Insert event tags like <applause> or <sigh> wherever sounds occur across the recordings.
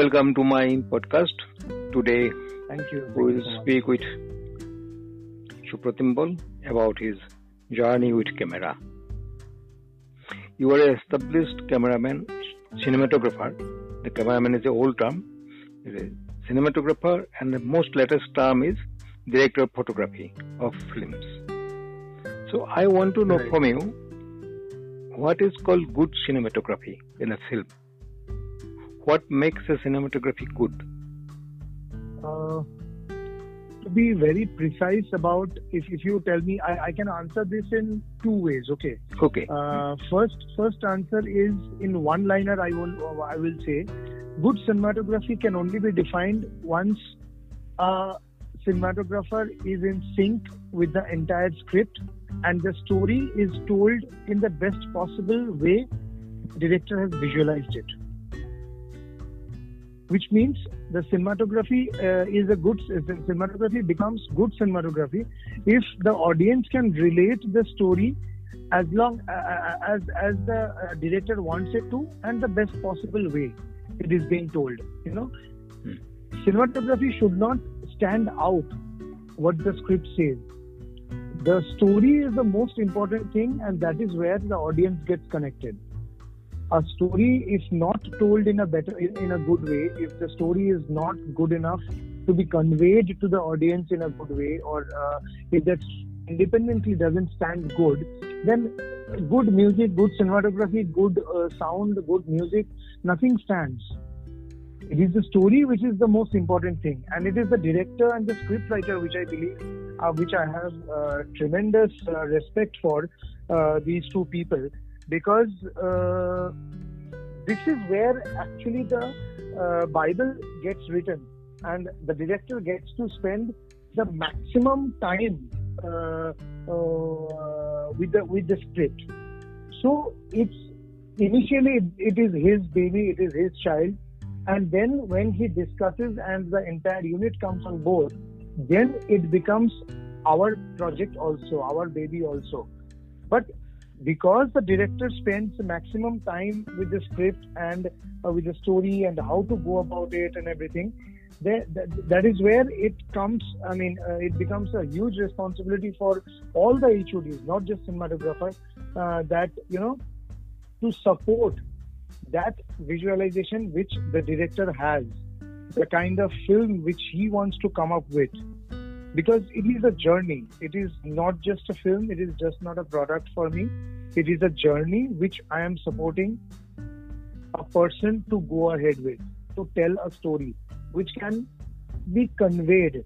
welcome to my podcast. Today, Thank you. we will speak with Supratim Bhol about his journey with camera. You are an established cameraman, cinematographer. The cameraman is an old term. Cinematographer, and the most latest term is director of photography of films. So I want to know Right. from you what is called good cinematography in a film. What makes a cinematography good? Uh, to be very precise about, if, if you tell me, I, I can answer this in two ways. Okay. Okay. Uh, first, first answer is in one liner. I will I will say, good cinematography can only be defined once a cinematographer is in sync with the entire script and the story is told in the best possible way director has visualized it which means the cinematography uh, is a good cinematography becomes good cinematography if the audience can relate the story as long uh, as as the uh, director wants it to and the best possible way it is being told you know. Hmm. cinematography should not stand out what the script says. The story is the most important thing and that is where the audience gets connected a story is not told in a better in, in a good way if the story is not good enough to be conveyed to the audience in a good way or uh, if that independently doesn't stand good then good music good cinematography good uh, sound good music nothing stands. It is the story which is the most important thing. And it is the director and the script writer which i believe uh, which i have uh, tremendous uh, respect for uh, these two people because uh, this is where actually the uh, bible gets written and the director gets to spend the maximum time uh, uh, with the with the script. So it's initially it is his baby it is his child. And then when he discusses and the entire unit comes on board then it becomes our project also our baby also. But because the director spends maximum time with the script and uh, with the story and how to go about it and everything that, that, is where it comes i mean uh, it becomes a huge responsibility for all the HODs not just cinematographer uh, that you know to support that visualization which the director has the kind of film which he wants to come up with because it is a journey. It is not just a film. It is just not a product for me. It is a journey which i am supporting a person to go ahead with to tell a story which can be conveyed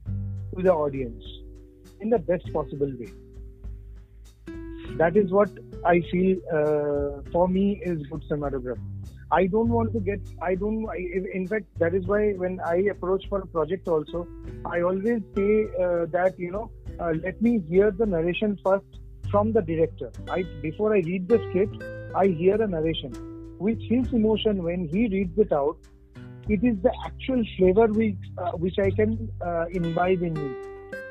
to the audience in the best possible way. That is what i feel uh, for me is good cinematography I don't want to get. I don't. I, in fact, that is why when I approach for a project, also, I always say uh, that you know, uh, let me hear the narration first from the director. I before I read the script, I hear a narration, which his emotion when he reads it out, it is the actual flavor which uh, which I can uh, imbibe in me,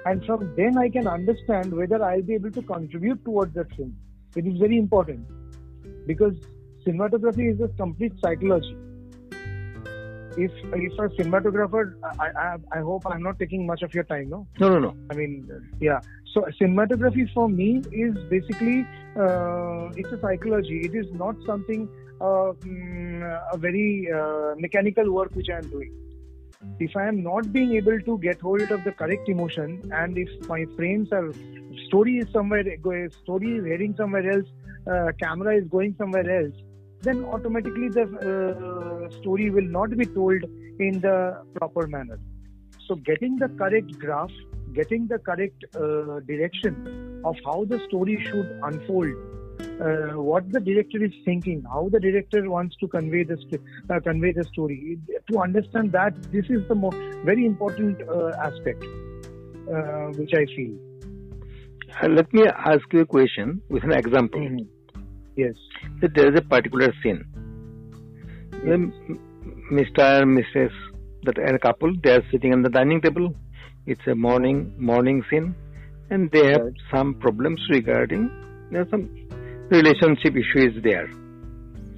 and from then I can understand whether I'll be able to contribute towards that film. It is very important because cinematography is a complete psychology. If if a cinematographer, I, I I hope I'm not taking much of your time, no. No, no, no. I mean, yeah. So cinematography for me is basically uh, it's a psychology. It is not something uh, mm, a very uh, mechanical work which I am doing. If I am not being able to get hold of the correct emotion, and if my frames are story is somewhere, story is heading somewhere else, uh, camera is going somewhere else, then automatically the uh, story will not be told in the proper manner. So, getting the correct graph, getting the correct uh, direction of how the story should unfold, uh, what the director is thinking, how the director wants to convey the st- uh, convey the story. To understand that, this is the most very important uh, aspect, uh, which I feel. Let me ask you a question with an example. Mhm. Yes. That there is a particular scene. Then Mr. and Mrs. that and a couple they are sitting on the dining table. It's a morning morning scene, and they have Right. some problems regarding there are some relationship issues there.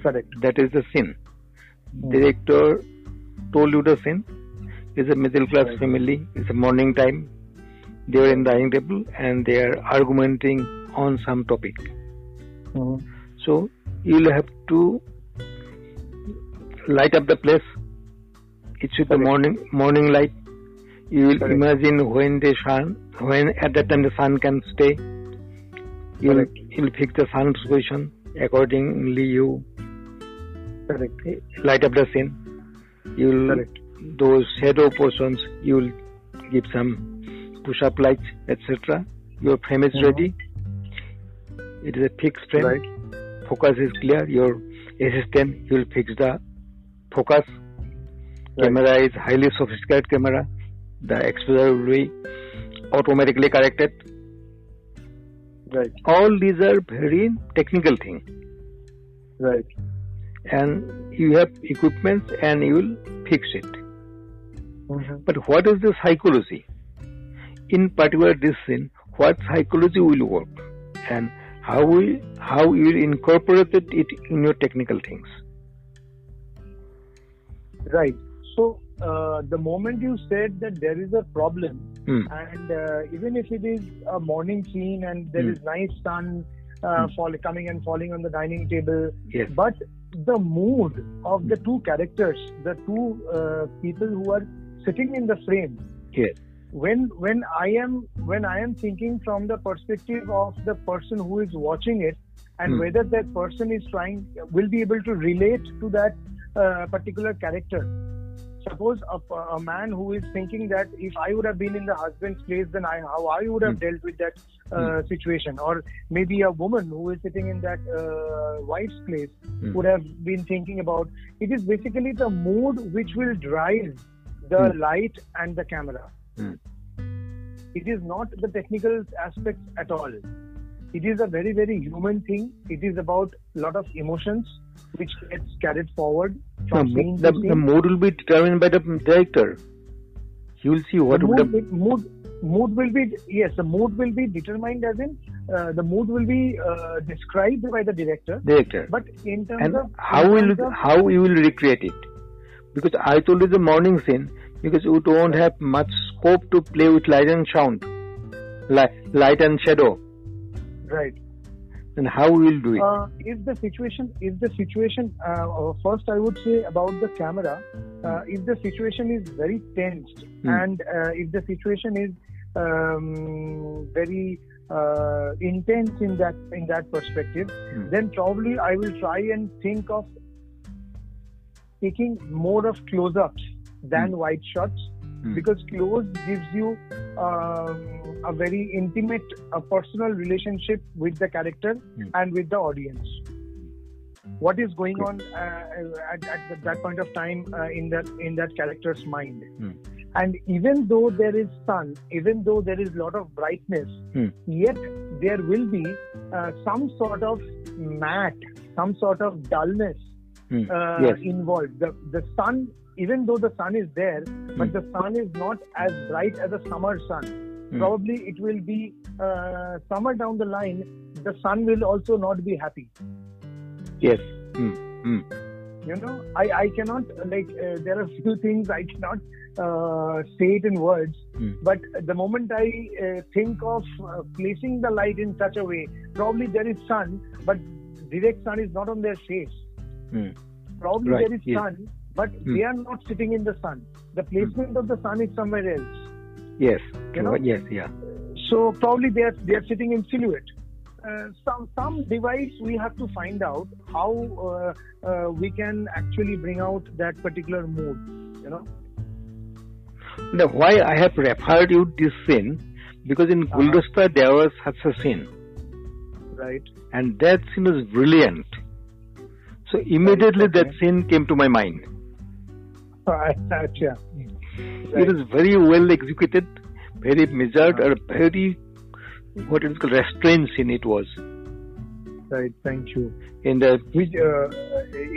Correct. That is the scene. Hmm. Director told you the scene. It's a middle class Right. family. It's a morning time. They are in the dining table and they are argumenting on some topic. Mhm. So you'll have to light up the place. It's with the morning morning light. You will imagine when the sun, when at that time the sun can stay. You'll Correct. you'll fix the sun's position accordingly. You Correct. light up the scene. You'll Correct. those shadow portions. You'll give some push-up lights, etc. Your frame is Mhm. ready. It is a fixed frame. Right. Focus is clear. Your assistant will fix the focus. Right. Camera is highly sophisticated camera. The exposure will be automatically corrected. Right. All these are very technical thing Right. And you have equipments and you will fix it. Mhm. But what is the psychology? In particular, this scene, what psychology will work, and how will how you incorporated it in your technical things. Right. So uh, the moment you said that there is a problem, Hmm. and uh, even if it is a morning scene and there Hmm. is nice sun uh, fall, coming and falling on the dining table, Yes. but the mood of the two characters, the two uh, people who are sitting in the frame, Yes. When when I am when I am thinking from the perspective of the person who is watching it, and Hmm. whether that person is trying will be able to relate to that uh, particular character. Suppose a, a man who is thinking that if I would have been in the husband's place, then I how I would have Hmm. dealt with that uh, situation, or maybe a woman who is sitting in that uh, wife's place Hmm. would have been thinking about. It is basically the mood which will drive the Hmm. light and the camera. It is not the technical aspects at all. It is a very, very human thing. It is about a lot of emotions which gets carried forward The, scene the, the mood will be determined by the director. You will see what the mood, will- mood, mood will be yes, the mood will be determined as in uh, the mood will be uh, described by the director. director. But in terms and of how will of- how you will recreate it? Because I told you the morning scene because you don't have much scope to play with light and sound, light, light and shadow. right. Then how will do it? Uh, if the situation, if the situation, uh, uh, first I would say about the camera, uh, if the situation is very tensed Hmm. and uh, if the situation is um, very uh, intense in that in that perspective, Hmm. then probably I will try and think of taking more of close-ups than Hmm. wide shots Hmm. because close gives you um, a very intimate, a personal relationship with the character Hmm. and with the audience. What is going on uh, at, at that point of time uh, in that in that character's mind? Hmm. And even though there is sun, even though there is a lot of brightness, Hmm. yet there will be uh, some sort of matte, some sort of dullness Hmm. uh, yes. involved. The the sun, even though the sun is there, but Hmm. the sun is not as bright as a summer sun. Hmm. Probably it will be uh, summer down the line. The sun will also not be happy. Yes. Hmm. Hmm. You know, I I cannot like uh, there are <laughs> few things I cannot uh, say it in words. Hmm. But the moment I uh, think of uh, placing the light in such a way, probably there is sun, but direct sun is not on their face. Hmm. Probably Right, there is yes. sun, but Hmm. they are not sitting in the sun. The placement of the sun is somewhere else. Yes. You know? Yes. Yeah. So probably they are they are sitting in silhouette. Uh, some some device we have to find out how uh, uh, we can actually bring out that particular mood. You know. Now, why I have referred you this scene because in Uh-huh. Guldasta there was such a scene, Right. and that scene was brilliant. So immediately that Okay. scene came to my mind. It is very well executed, very measured, or very what is called restrained scene it was. Right. Thank you. In the Which uh,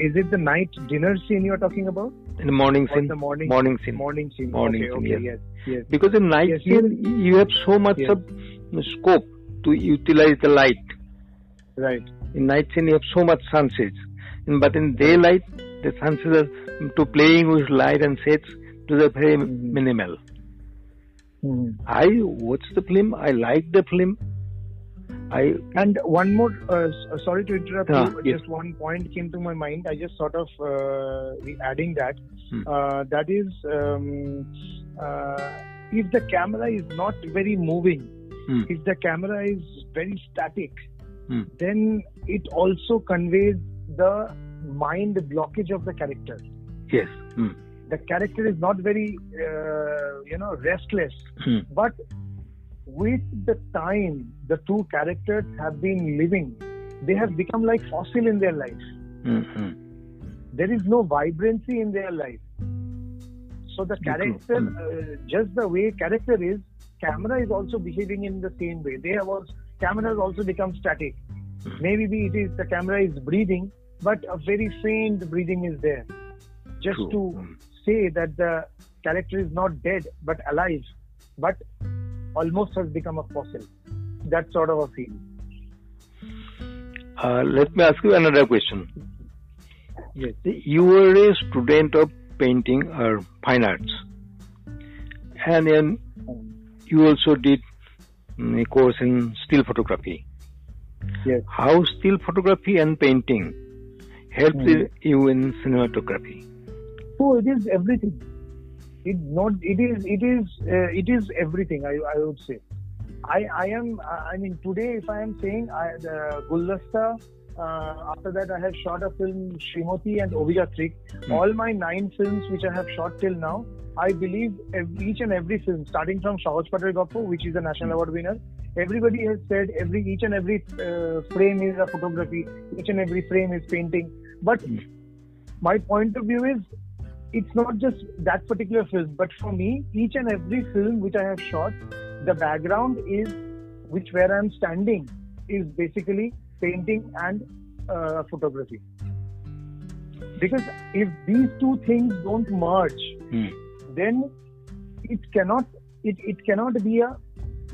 is it? The night dinner scene you are talking about? in the morning Or scene, the morning morning scene. morning scene. Morning okay, scene, okay, yes. yes. Yes. Because in night Yes, scene you have so much Yes. of scope to utilize the light. Right. In night scene you have so much sunset, but in daylight the chances to playing with light and sets to the very Mhm. minimal. Mhm. I watched the film. I liked the film. I And one more, uh, sorry to interrupt Ah, you, yes. just one point came to my mind. I just sort of uh, adding that. Hmm. Uh, that is, um, uh, if the camera is not very moving, Hmm. if the camera is very static, Hmm. then it also conveys the mind blockage of the character. Yes. Hmm. The character is not very, uh, you know, restless. Hmm. But with the time the two characters have been living, they have become like fossil in their life. Hmm. Hmm. There is no vibrancy in their life. So the character, Hmm. uh, just the way character is, camera is also behaving in the same way. They have also, camera has also become static. Hmm. Maybe it is the camera is breathing, but a very faint breathing is there, just True. to Hmm. say that the character is not dead but alive, but almost has become a fossil. That sort of a feel. Uh, let me ask you another question. Yes. You were a student of painting or fine arts, and then you also did mm, a course in still photography. Yes. How still photography and painting helped Hmm. you in cinematography? So it is everything. It not. It is. It is. Uh, it is everything. I. I would say. I. I am. I mean, today, if I am saying I, the Guldasta. Uh, after that, I have shot a film Srimati and Abhijatrik. Hmm. All my nine films which I have shot till now, I believe each and every film, starting from Sahaj Paather Gappo, which is a national award winner, everybody has said every each and every uh, frame is a photography, each and every frame is painting. But Hmm. my point of view is it's not just that particular film, but for me, each and every film which I have shot, the background is which where I'm standing is basically painting and uh, photography. Because if these two things don't merge, Hmm. then it cannot it, it cannot be a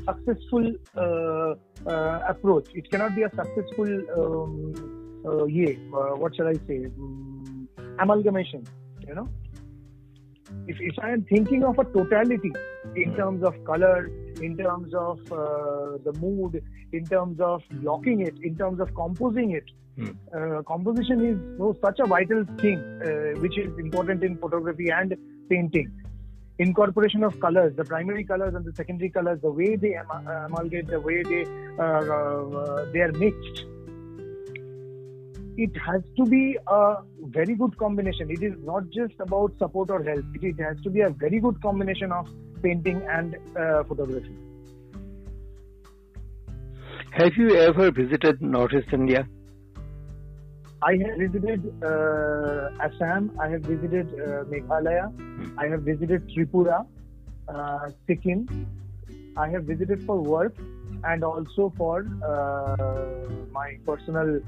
successful uh, uh, approach. It cannot be a successful um, uh, yeah, uh, what shall I say um, amalgamation. You know, if if I am thinking of a totality in terms of color, in terms of uh, the mood, in terms of blocking it, in terms of composing it. Hmm. Uh, composition is no, such a vital thing uh, which is important in photography and painting incorporation of colors, the primary colors and the secondary colors, the way they am- amalgate, the way they uh, uh, they are mixed. It has to be a very good combination. It is not just about support or help. It, has to be a very good combination of painting and uh, photography. Have you ever visited Northeast India? I have visited uh, Assam. I have visited uh, Meghalaya. I have visited Tripura, uh, Sikkim. I have visited for work and also for uh, my personal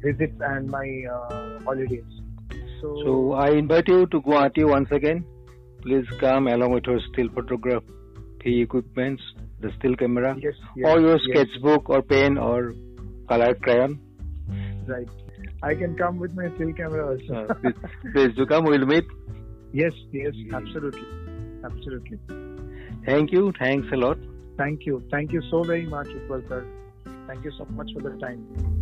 visits and my uh, holidays. So, So I invite you to Guwahati once again. Please come along with your still photography equipments, the still camera, yes, yes, or your yes, sketchbook or pen or color crayon. right. I can come with my still camera also. Uh, please, please do come. We'll meet. yes, yes, absolutely, absolutely. Thank you. Thanks a lot. Thank you. Thank you so very much, Utpal sir. Thank you so much for the time.